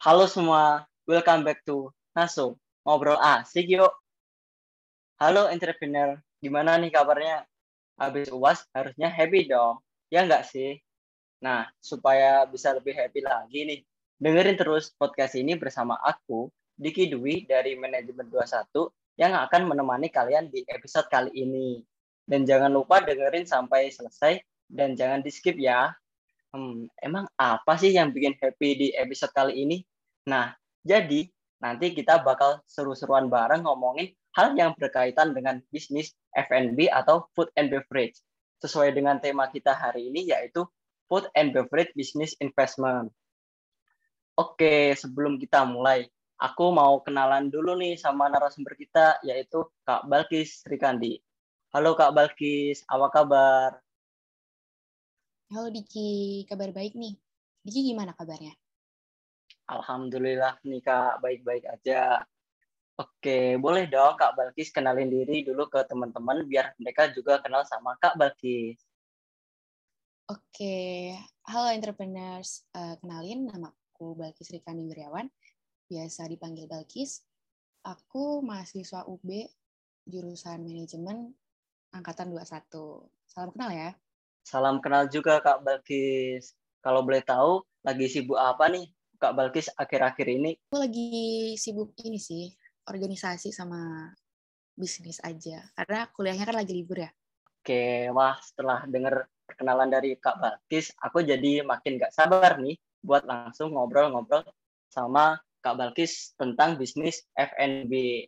Halo semua, welcome back to Naso. Ngobrol asik yuk. Halo entrepreneur, gimana nih kabarnya? Habis UAS harusnya happy dong, ya nggak sih? Nah, supaya bisa lebih happy lagi nih, dengerin terus podcast ini bersama aku, Diki Dwi dari Manajemen 21 yang akan menemani kalian di episode kali ini. Dan jangan lupa dengerin sampai selesai dan jangan di skip ya. Hmm, emang apa sih yang bikin happy di episode kali ini? Nah, jadi nanti kita bakal seru-seruan bareng ngomongin hal yang berkaitan dengan bisnis F&B atau food and beverage. Sesuai dengan tema kita hari ini yaitu food and beverage business investment. Oke, sebelum kita mulai, aku mau kenalan dulu nih sama narasumber kita yaitu Kak Balkis Srikandi. Halo Kak Balkis, apa kabar? Halo Diki, kabar baik nih. Diki gimana kabarnya? Alhamdulillah nih Kak, baik-baik aja. Oke, boleh dong Kak Balkis kenalin diri dulu ke teman-teman biar mereka juga kenal sama Kak Balkis. Oke, halo entrepreneurs. Uh, kenalin, nama aku Balkis Rikani Wiriawan, biasa dipanggil Balkis. Aku mahasiswa UB, jurusan manajemen, angkatan 21. Salam kenal ya. Salam kenal juga Kak Balkis. Kalau boleh tahu, lagi sibuk apa nih Kak Balkis akhir-akhir ini? Aku lagi sibuk ini sih, organisasi sama bisnis aja. Karena kuliahnya kan lagi libur ya. Oke, wah setelah dengar perkenalan dari Kak Balkis, aku jadi makin gak sabar nih buat langsung ngobrol-ngobrol sama Kak Balkis tentang bisnis F&B.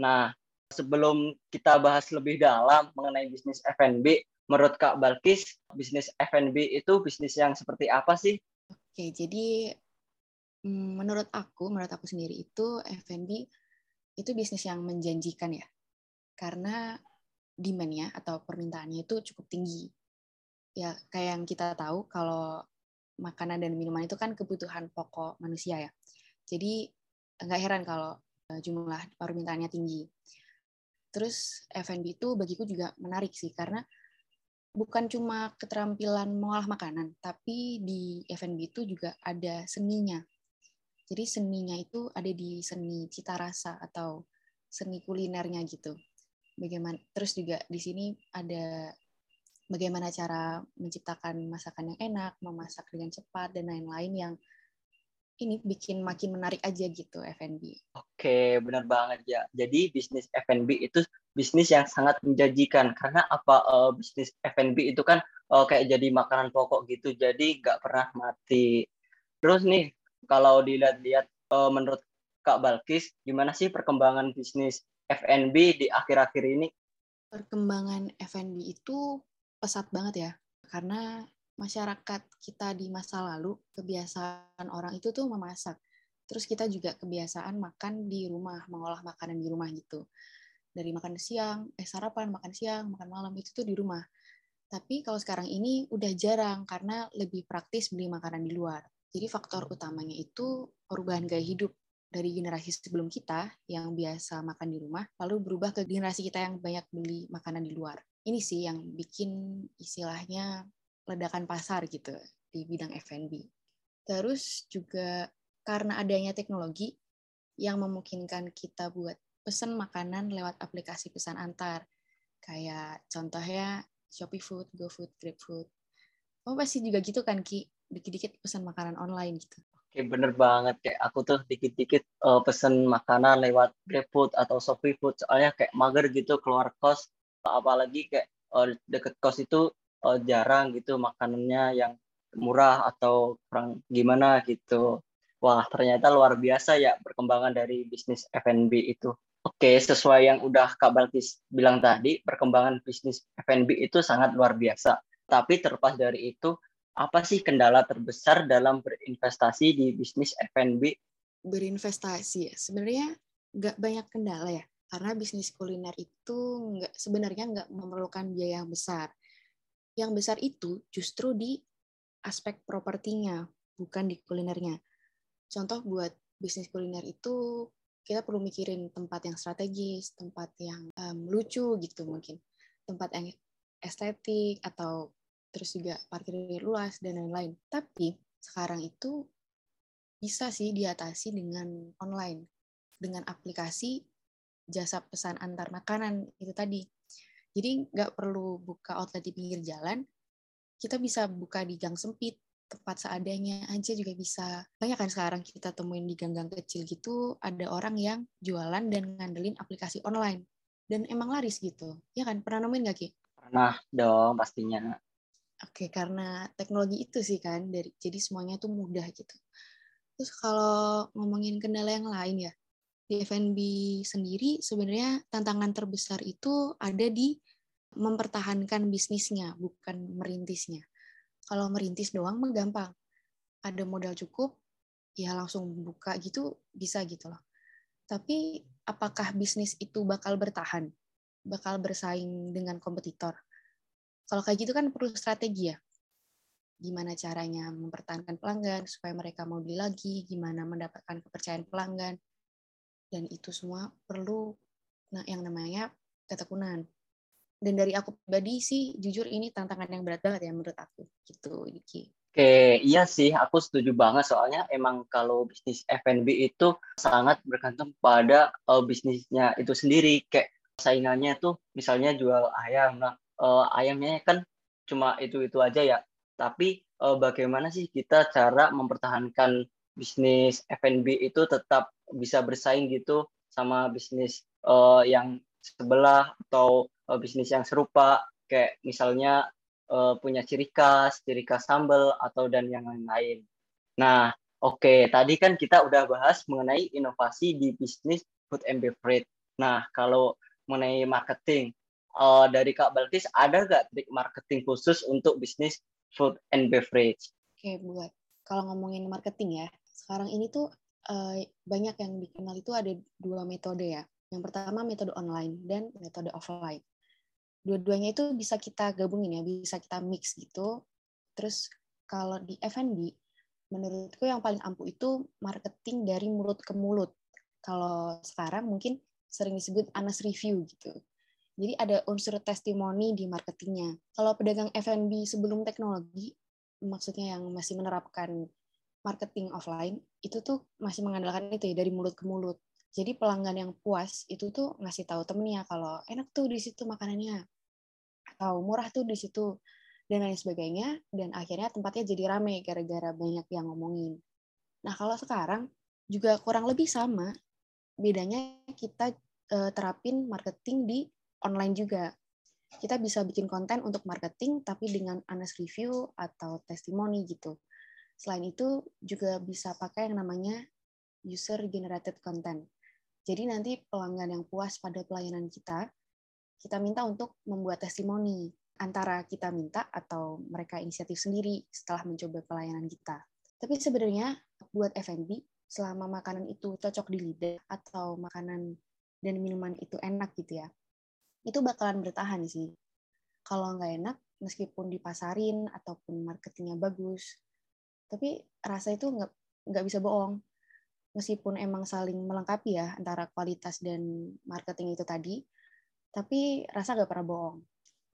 Nah, sebelum kita bahas lebih dalam mengenai bisnis F&B, menurut Kak Balkis, bisnis F&B itu bisnis yang seperti apa sih? Oke, jadi Hmm, menurut aku, menurut aku sendiri itu F&B itu bisnis yang menjanjikan ya. Karena demand-nya atau permintaannya itu cukup tinggi. Ya, kayak yang kita tahu kalau makanan dan minuman itu kan kebutuhan pokok manusia ya. Jadi nggak heran kalau eh, jumlah permintaannya tinggi. Terus F&B itu bagiku juga menarik sih karena bukan cuma keterampilan mengolah makanan, tapi di F&B itu juga ada seninya. Jadi seninya itu ada di seni cita rasa atau seni kulinernya gitu. Bagaimana terus juga di sini ada bagaimana cara menciptakan masakan yang enak, memasak dengan cepat dan lain-lain yang ini bikin makin menarik aja gitu F&B. Oke, benar banget ya. Jadi bisnis F&B itu bisnis yang sangat menjanjikan karena apa uh, bisnis F&B itu kan uh, kayak jadi makanan pokok gitu, jadi nggak pernah mati. Terus nih kalau dilihat-lihat uh, menurut Kak Balkis, gimana sih perkembangan bisnis F&B di akhir-akhir ini? Perkembangan F&B itu pesat banget ya, karena masyarakat kita di masa lalu kebiasaan orang itu tuh memasak. Terus kita juga kebiasaan makan di rumah, mengolah makanan di rumah gitu. Dari makan siang, eh sarapan, makan siang, makan malam itu tuh di rumah. Tapi kalau sekarang ini udah jarang karena lebih praktis beli makanan di luar. Jadi faktor utamanya itu perubahan gaya hidup dari generasi sebelum kita yang biasa makan di rumah, lalu berubah ke generasi kita yang banyak beli makanan di luar. Ini sih yang bikin istilahnya ledakan pasar gitu di bidang F&B. Terus juga karena adanya teknologi yang memungkinkan kita buat pesan makanan lewat aplikasi pesan antar. Kayak contohnya Shopee Food, GoFood, GrabFood. Oh pasti juga gitu kan Ki? dikit-dikit pesan makanan online gitu. Oke, bener banget. Kayak aku tuh dikit-dikit uh, pesan makanan lewat GrabFood atau ShopeeFood. Soalnya kayak mager gitu keluar kos. Apalagi kayak uh, deket kos itu uh, jarang gitu makanannya yang murah atau kurang gimana gitu. Wah, ternyata luar biasa ya perkembangan dari bisnis F&B itu. Oke, sesuai yang udah Kak Balkis bilang tadi, perkembangan bisnis F&B itu sangat luar biasa. Tapi terlepas dari itu, apa sih kendala terbesar dalam berinvestasi di bisnis F&B? Berinvestasi, sebenarnya nggak banyak kendala ya, karena bisnis kuliner itu nggak sebenarnya nggak memerlukan biaya yang besar. Yang besar itu justru di aspek propertinya, bukan di kulinernya. Contoh buat bisnis kuliner itu kita perlu mikirin tempat yang strategis, tempat yang um, lucu gitu mungkin, tempat yang estetik atau terus juga parkir luas dan lain-lain. Tapi sekarang itu bisa sih diatasi dengan online, dengan aplikasi jasa pesan antar makanan itu tadi. Jadi nggak perlu buka outlet di pinggir jalan, kita bisa buka di gang sempit, tempat seadanya aja juga bisa. Banyak kan sekarang kita temuin di gang-gang kecil gitu, ada orang yang jualan dan ngandelin aplikasi online. Dan emang laris gitu. Ya kan? Pernah nemuin nggak, Ki? Pernah dong, pastinya. Oke, karena teknologi itu sih kan, dari jadi semuanya tuh mudah gitu. Terus kalau ngomongin kendala yang lain ya, di F&B sendiri sebenarnya tantangan terbesar itu ada di mempertahankan bisnisnya, bukan merintisnya. Kalau merintis doang mah gampang. Ada modal cukup, ya langsung buka gitu, bisa gitu loh. Tapi apakah bisnis itu bakal bertahan? Bakal bersaing dengan kompetitor? Kalau kayak gitu kan perlu strategi ya gimana caranya mempertahankan pelanggan supaya mereka mau beli lagi, gimana mendapatkan kepercayaan pelanggan. Dan itu semua perlu nah, yang namanya ketekunan. Dan dari aku pribadi sih, jujur ini tantangan yang berat banget ya menurut aku. Gitu, Diki. Oke, iya sih, aku setuju banget soalnya emang kalau bisnis F&B itu sangat bergantung pada uh, bisnisnya itu sendiri. Kayak saingannya tuh misalnya jual ayam, nah uh, ayamnya kan cuma itu-itu aja ya tapi uh, bagaimana sih kita cara mempertahankan bisnis F&B itu tetap bisa bersaing gitu sama bisnis uh, yang sebelah atau uh, bisnis yang serupa kayak misalnya uh, punya ciri khas, ciri khas sambal atau dan yang lain-lain. Nah, oke, okay, tadi kan kita udah bahas mengenai inovasi di bisnis food and beverage. Nah, kalau mengenai marketing, uh, dari Kak Balkis ada nggak trik marketing khusus untuk bisnis food and beverage. Oke, buat kalau ngomongin marketing ya, sekarang ini tuh uh, banyak yang dikenal itu ada dua metode ya. Yang pertama metode online dan metode offline. Dua-duanya itu bisa kita gabungin ya, bisa kita mix gitu. Terus kalau di F&B, menurutku yang paling ampuh itu marketing dari mulut ke mulut. Kalau sekarang mungkin sering disebut honest review gitu. Jadi ada unsur testimoni di marketingnya. Kalau pedagang F&B sebelum teknologi, maksudnya yang masih menerapkan marketing offline, itu tuh masih mengandalkan itu ya dari mulut ke mulut. Jadi pelanggan yang puas itu tuh ngasih tahu temennya kalau enak tuh di situ makanannya, atau murah tuh di situ dan lain sebagainya. Dan akhirnya tempatnya jadi rame gara-gara banyak yang ngomongin. Nah kalau sekarang juga kurang lebih sama, bedanya kita eh, terapin marketing di online juga. Kita bisa bikin konten untuk marketing, tapi dengan honest review atau testimoni gitu. Selain itu, juga bisa pakai yang namanya user-generated content. Jadi nanti pelanggan yang puas pada pelayanan kita, kita minta untuk membuat testimoni antara kita minta atau mereka inisiatif sendiri setelah mencoba pelayanan kita. Tapi sebenarnya buat F&B, selama makanan itu cocok di lidah atau makanan dan minuman itu enak gitu ya, itu bakalan bertahan sih. Kalau nggak enak, meskipun dipasarin ataupun marketingnya bagus, tapi rasa itu nggak nggak bisa bohong. Meskipun emang saling melengkapi ya antara kualitas dan marketing itu tadi, tapi rasa nggak pernah bohong.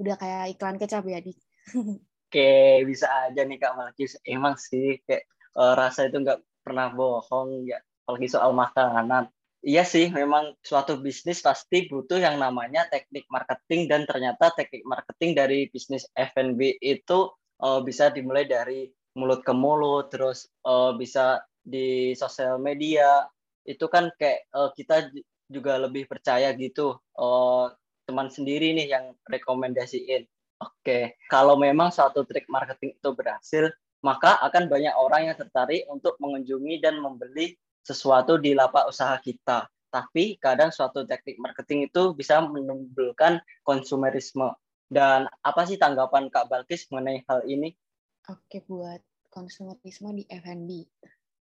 Udah kayak iklan kecap ya, di. Oke, bisa aja nih Kak Malkis. Emang sih kayak uh, rasa itu nggak pernah bohong ya. Apalagi soal makanan iya sih, memang suatu bisnis pasti butuh yang namanya teknik marketing dan ternyata teknik marketing dari bisnis F&B itu uh, bisa dimulai dari mulut ke mulut, terus uh, bisa di sosial media. Itu kan kayak uh, kita juga lebih percaya gitu uh, teman sendiri nih yang rekomendasiin. Oke, kalau memang suatu trik marketing itu berhasil, maka akan banyak orang yang tertarik untuk mengunjungi dan membeli sesuatu di lapak usaha kita. Tapi kadang suatu teknik marketing itu bisa menimbulkan konsumerisme. Dan apa sih tanggapan Kak Balkis mengenai hal ini? Oke, buat konsumerisme di F&B.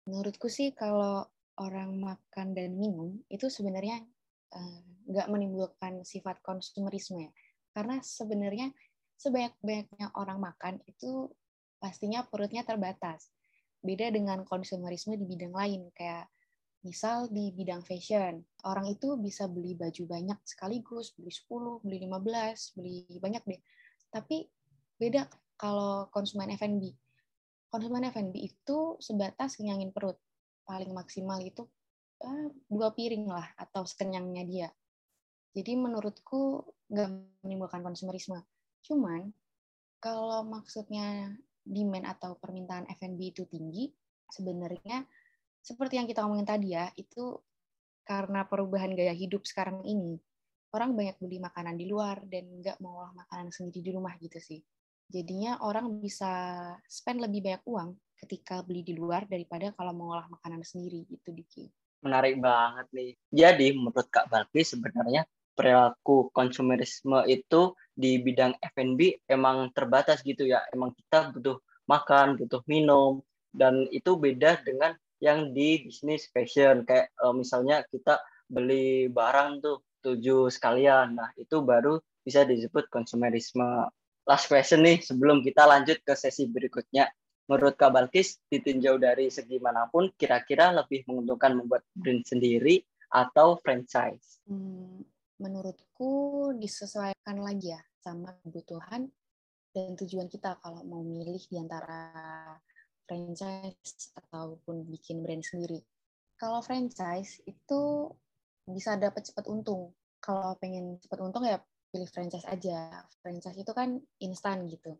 Menurutku sih kalau orang makan dan minum itu sebenarnya uh, nggak menimbulkan sifat konsumerisme ya. Karena sebenarnya sebanyak-banyaknya orang makan itu pastinya perutnya terbatas. Beda dengan konsumerisme di bidang lain kayak misal di bidang fashion orang itu bisa beli baju banyak sekaligus beli 10 beli 15 beli banyak deh. Tapi beda kalau konsumen F&B konsumen F&B itu sebatas kenyangin perut paling maksimal itu uh, dua piring lah atau sekenyangnya dia. Jadi menurutku nggak menimbulkan konsumerisme. Cuman kalau maksudnya demand atau permintaan F&B itu tinggi, sebenarnya seperti yang kita ngomongin tadi ya, itu karena perubahan gaya hidup sekarang ini, orang banyak beli makanan di luar dan nggak mau makanan sendiri di rumah gitu sih. Jadinya orang bisa spend lebih banyak uang ketika beli di luar daripada kalau mau olah makanan sendiri gitu Diki. Menarik banget nih. Jadi menurut Kak Balki sebenarnya perilaku konsumerisme itu di bidang F&B emang terbatas gitu ya. Emang kita butuh makan, butuh minum, dan itu beda dengan yang di bisnis fashion kayak uh, misalnya kita beli barang tuh tujuh sekalian nah itu baru bisa disebut konsumerisme last question nih sebelum kita lanjut ke sesi berikutnya menurut Kak Balkis ditinjau dari segi mana pun kira-kira lebih menguntungkan membuat brand sendiri atau franchise hmm, menurutku disesuaikan lagi ya sama kebutuhan dan tujuan kita kalau mau milih di antara franchise ataupun bikin brand sendiri. Kalau franchise itu bisa dapat cepat untung. Kalau pengen cepat untung ya pilih franchise aja. Franchise itu kan instan gitu.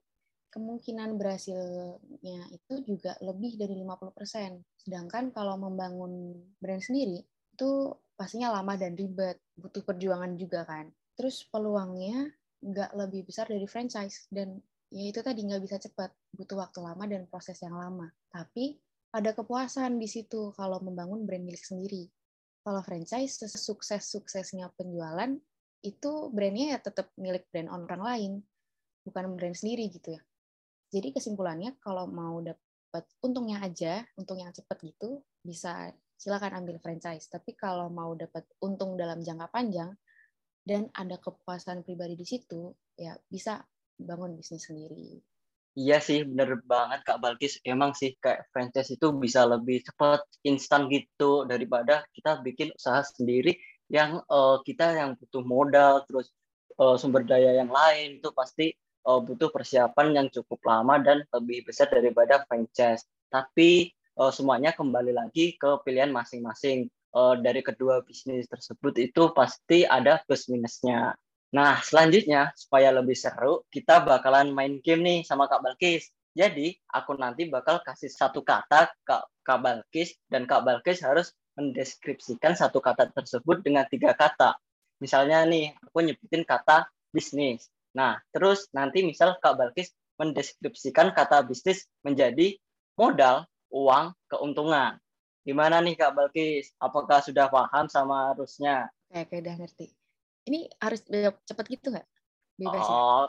Kemungkinan berhasilnya itu juga lebih dari 50%. Sedangkan kalau membangun brand sendiri itu pastinya lama dan ribet, butuh perjuangan juga kan. Terus peluangnya nggak lebih besar dari franchise dan ya itu tadi nggak bisa cepat, butuh waktu lama dan proses yang lama. Tapi ada kepuasan di situ kalau membangun brand milik sendiri. Kalau franchise, sukses-suksesnya penjualan, itu brandnya ya tetap milik brand orang lain, bukan brand sendiri gitu ya. Jadi kesimpulannya kalau mau dapat untungnya aja, untung yang cepat gitu, bisa silakan ambil franchise. Tapi kalau mau dapat untung dalam jangka panjang dan ada kepuasan pribadi di situ, ya bisa bangun bisnis sendiri. Iya sih, bener banget Kak Balkis. Emang sih kayak franchise itu bisa lebih cepat, instan gitu daripada kita bikin usaha sendiri yang uh, kita yang butuh modal, terus uh, sumber daya yang lain itu pasti uh, butuh persiapan yang cukup lama dan lebih besar daripada franchise. Tapi uh, semuanya kembali lagi ke pilihan masing-masing. Uh, dari kedua bisnis tersebut itu pasti ada plus minusnya. Nah, selanjutnya supaya lebih seru, kita bakalan main game nih sama Kak Balkis. Jadi, aku nanti bakal kasih satu kata ke Kak Balkis dan Kak Balkis harus mendeskripsikan satu kata tersebut dengan tiga kata. Misalnya nih, aku nyebutin kata bisnis. Nah, terus nanti misal Kak Balkis mendeskripsikan kata bisnis menjadi modal, uang, keuntungan. Gimana nih Kak Balkis? Apakah sudah paham sama harusnya? Oke, udah ngerti. Ini harus cepat gitu nggak? Bebas ya? Oh,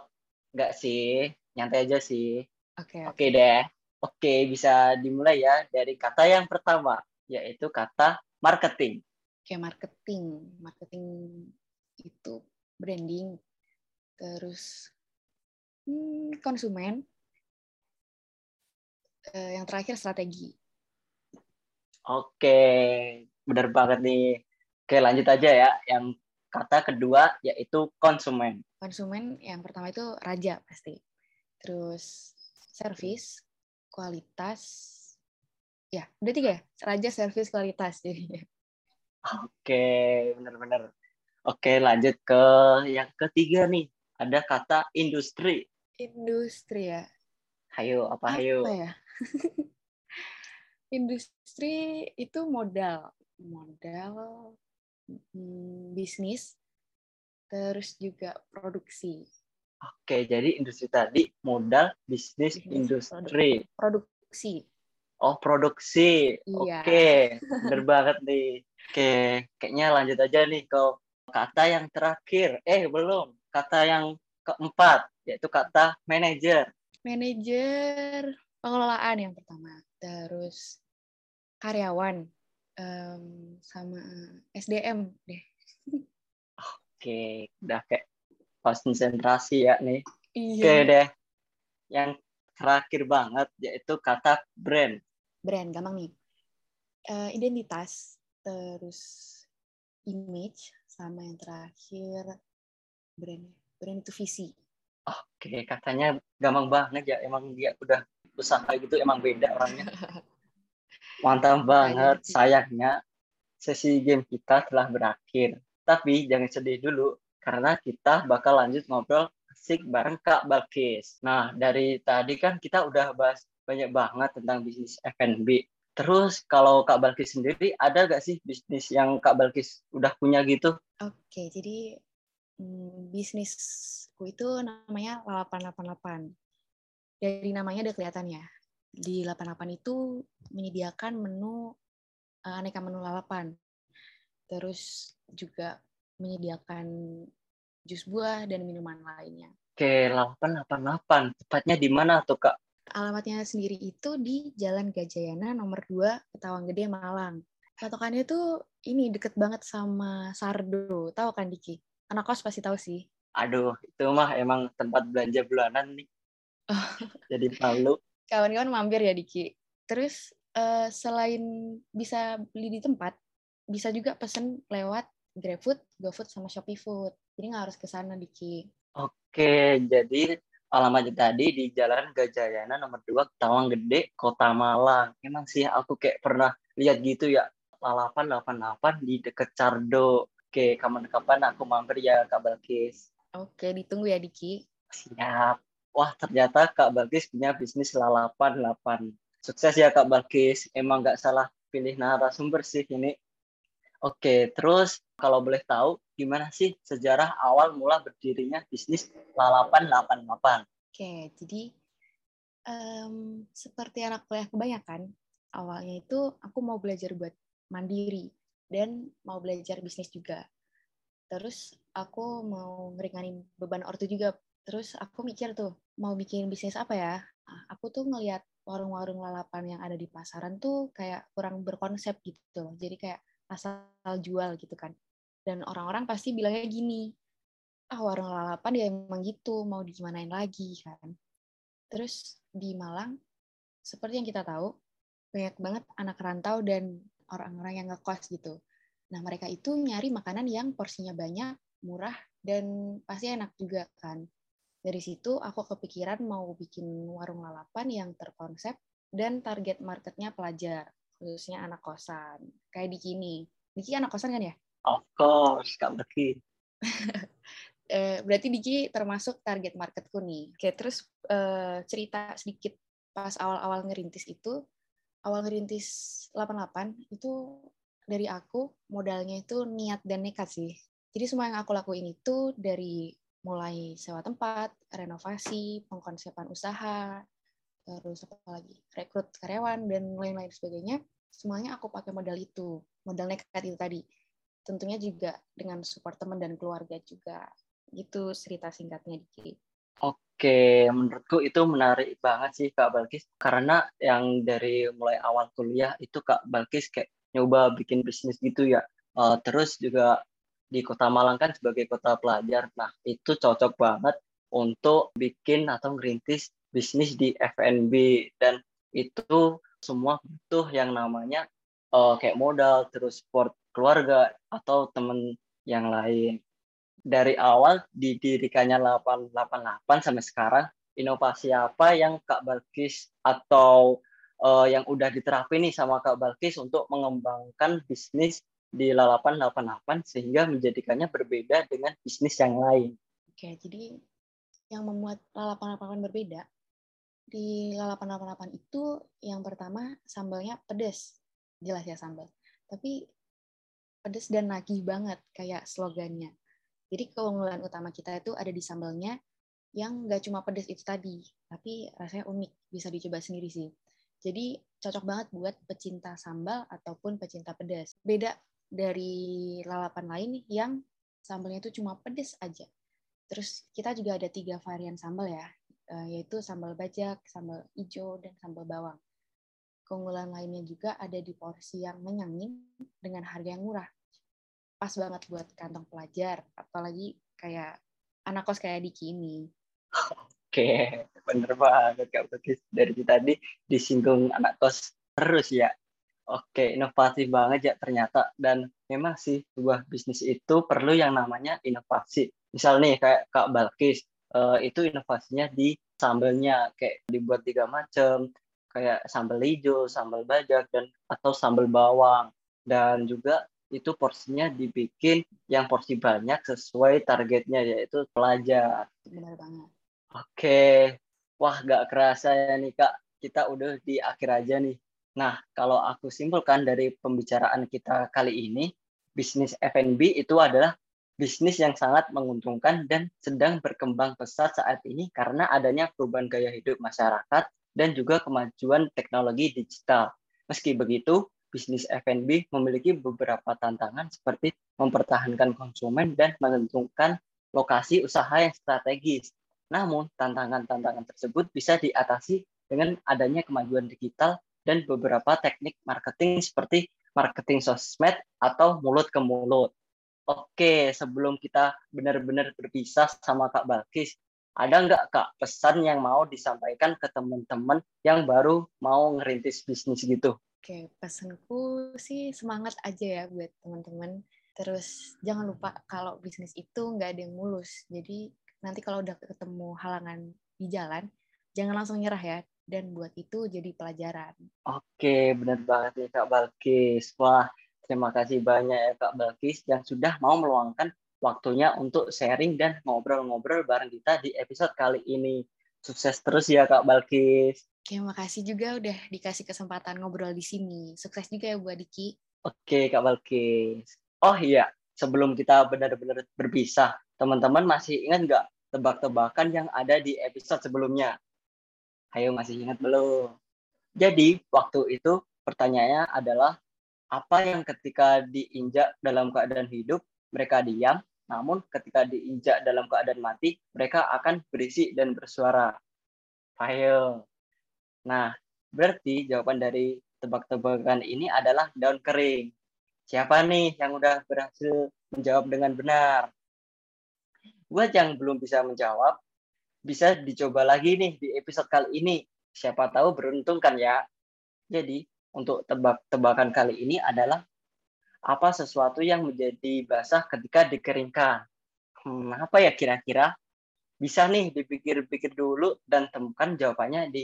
nggak sih. Nyantai aja sih. Oke. Okay, Oke okay. deh. Oke, bisa dimulai ya dari kata yang pertama, yaitu kata marketing. Oke, marketing. Marketing itu branding. Terus hmm, konsumen. Uh, yang terakhir strategi. Oke, benar banget nih. Oke, lanjut aja ya. Yang kata kedua yaitu konsumen. Konsumen yang pertama itu raja pasti. Terus service, kualitas. Ya, udah tiga ya? Raja, service, kualitas jadinya. Oke, benar-benar. Oke, lanjut ke yang ketiga nih. Ada kata industri. Industri ya. Hayo, apa, apa hayo? ya? industri itu modal. Modal Hmm, bisnis, terus juga produksi. Oke, jadi industri tadi modal, bisnis, bisnis industri. Produksi. Oh, produksi. Iya. Oke, bener banget nih. Oke, kayaknya lanjut aja nih ke kata yang terakhir. Eh, belum. Kata yang keempat, yaitu kata manajer. Manajer pengelolaan yang pertama. Terus karyawan um, sama SDM deh. Oke, udah kayak konsentrasi ya nih. Iya. Oke deh. Yang terakhir banget yaitu kata brand. Brand, gampang nih. Uh, identitas, terus image, sama yang terakhir brand. Brand itu visi. Oke, katanya gampang banget ya. Emang dia udah usaha gitu, emang beda orangnya. Mantap banget. Sayangnya sesi game kita telah berakhir. Tapi jangan sedih dulu karena kita bakal lanjut ngobrol asik bareng Kak Balkis. Nah, dari tadi kan kita udah bahas banyak banget tentang bisnis F&B. Terus kalau Kak Balkis sendiri ada gak sih bisnis yang Kak Balkis udah punya gitu? Oke, jadi hmm, bisnisku itu namanya 888. Dari namanya udah kelihatan ya. Di 88 itu menyediakan menu uh, aneka menu lalapan. Terus juga menyediakan jus buah dan minuman lainnya. Oke, 888. Tepatnya di mana tuh, Kak? Alamatnya sendiri itu di Jalan Gajayana nomor 2, Ketawang Gede, Malang. Patokannya tuh ini deket banget sama Sardo. Tahu kan, Diki? Anak kos pasti tahu sih. Aduh, itu mah emang tempat belanja bulanan nih. Oh. Jadi malu. Kawan-kawan mampir ya, Diki. Terus uh, selain bisa beli di tempat, bisa juga pesen lewat GrabFood, GoFood, sama Shopee Food. Jadi nggak harus ke sana, Diki. Oke, jadi alamatnya tadi di Jalan Gajayana nomor 2 Tawang Gede Kota Malang. Emang sih aku kayak pernah lihat gitu ya 8888 di deket Cardo. Oke, kapan-kapan aku mampir ya Kak Balkis. Oke, ditunggu ya Diki. Siap. Wah, ternyata Kak Balkis punya bisnis 88. Sukses ya Kak Balkis. Emang nggak salah pilih narasumber sih ini. Oke, terus kalau boleh tahu gimana sih sejarah awal mula berdirinya bisnis Lalapan 88? Oke, jadi um, seperti anak kuliah kebanyakan, awalnya itu aku mau belajar buat mandiri dan mau belajar bisnis juga. Terus aku mau ngeringanin beban ortu juga. Terus aku mikir tuh, mau bikin bisnis apa ya? Nah, aku tuh ngelihat warung-warung lalapan yang ada di pasaran tuh kayak kurang berkonsep gitu Jadi kayak asal jual gitu kan. Dan orang-orang pasti bilangnya gini ah warung lalapan ya emang gitu mau digimanain lagi kan. Terus di Malang seperti yang kita tahu banyak banget anak rantau dan orang-orang yang ngekos gitu. Nah mereka itu nyari makanan yang porsinya banyak murah dan pasti enak juga kan. Dari situ aku kepikiran mau bikin warung lalapan yang terkonsep dan target marketnya pelajar khususnya anak kosan kayak di kini Diki anak kosan kan ya Of course, Kak Berki. eh, berarti Diki termasuk target marketku nih. Oke, terus eh, cerita sedikit pas awal-awal ngerintis itu, awal ngerintis 88 itu dari aku modalnya itu niat dan nekat sih. Jadi semua yang aku lakuin itu dari mulai sewa tempat, renovasi, pengkonsepan usaha, terus apa lagi, rekrut karyawan dan lain-lain sebagainya, semuanya aku pakai modal itu, modal nekat itu tadi tentunya juga dengan support teman dan keluarga juga. Itu cerita singkatnya Diki. Oke, menurutku itu menarik banget sih Kak Balkis karena yang dari mulai awal kuliah itu Kak Balkis kayak nyoba bikin bisnis gitu ya. Uh, terus juga di Kota Malang kan sebagai kota pelajar. Nah, itu cocok banget untuk bikin atau ngerintis bisnis di F&B dan itu semua butuh yang namanya uh, kayak modal terus support keluarga atau teman yang lain. Dari awal didirikannya 888 sampai sekarang, inovasi apa yang Kak Balkis atau uh, yang udah diterapin nih sama Kak Balkis untuk mengembangkan bisnis di 888 sehingga menjadikannya berbeda dengan bisnis yang lain. Oke, jadi yang membuat 888 berbeda di 888 itu yang pertama sambalnya pedas. Jelas ya sambal. Tapi pedas dan nagih banget kayak slogannya. Jadi keunggulan utama kita itu ada di sambalnya yang nggak cuma pedas itu tadi, tapi rasanya unik, bisa dicoba sendiri sih. Jadi cocok banget buat pecinta sambal ataupun pecinta pedas. Beda dari lalapan lain yang sambalnya itu cuma pedas aja. Terus kita juga ada tiga varian sambal ya, yaitu sambal bajak, sambal hijau, dan sambal bawang. Keunggulan lainnya juga ada di porsi yang menyangin dengan harga yang murah. Pas banget buat kantong pelajar, apalagi kayak anak kos kayak Diki ini. Oke, bener banget Kak Bagus. Dari tadi disinggung anak kos terus ya. Oke, inovatif banget ya ternyata. Dan memang sih sebuah bisnis itu perlu yang namanya inovasi. Misal nih kayak Kak Balkis, uh, itu inovasinya di sambelnya kayak dibuat tiga macam kayak sambal hijau, sambal bajak dan atau sambal bawang dan juga itu porsinya dibikin yang porsi banyak sesuai targetnya yaitu pelajar. Benar banget. Oke, wah gak kerasa ya nih kak, kita udah di akhir aja nih. Nah, kalau aku simpulkan dari pembicaraan kita kali ini, bisnis F&B itu adalah bisnis yang sangat menguntungkan dan sedang berkembang pesat saat ini karena adanya perubahan gaya hidup masyarakat dan juga kemajuan teknologi digital. Meski begitu, bisnis F&B memiliki beberapa tantangan seperti mempertahankan konsumen dan menentukan lokasi usaha yang strategis. Namun, tantangan-tantangan tersebut bisa diatasi dengan adanya kemajuan digital dan beberapa teknik marketing seperti marketing sosmed atau mulut ke mulut. Oke, sebelum kita benar-benar berpisah sama Kak Balkis, ada nggak Kak pesan yang mau disampaikan ke teman-teman yang baru mau ngerintis bisnis gitu? Oke, pesanku sih semangat aja ya buat teman-teman. Terus jangan lupa kalau bisnis itu nggak ada yang mulus. Jadi nanti kalau udah ketemu halangan di jalan, jangan langsung nyerah ya. Dan buat itu jadi pelajaran. Oke, benar banget nih Kak Balkis. Wah, Terima kasih banyak ya Kak Balkis yang sudah mau meluangkan waktunya untuk sharing dan ngobrol-ngobrol bareng kita di episode kali ini. Sukses terus ya Kak Balkis. Terima kasih juga udah dikasih kesempatan ngobrol di sini. Sukses juga ya buat Diki. Oke Kak Balkis. Oh iya, sebelum kita benar-benar berpisah, teman-teman masih ingat nggak tebak-tebakan yang ada di episode sebelumnya? Ayo masih ingat belum? Jadi waktu itu pertanyaannya adalah apa yang ketika diinjak dalam keadaan hidup mereka diam, namun ketika diinjak dalam keadaan mati mereka akan berisik dan bersuara. Ayo. Nah, berarti jawaban dari tebak-tebakan ini adalah daun kering. Siapa nih yang udah berhasil menjawab dengan benar? Buat yang belum bisa menjawab, bisa dicoba lagi nih di episode kali ini. Siapa tahu beruntung kan ya. Jadi, untuk tebak-tebakan kali ini adalah apa sesuatu yang menjadi basah ketika dikeringkan. Hmm, apa ya kira-kira? Bisa nih dipikir-pikir dulu dan temukan jawabannya di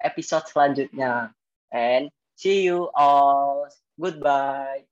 episode selanjutnya. And see you all. Goodbye.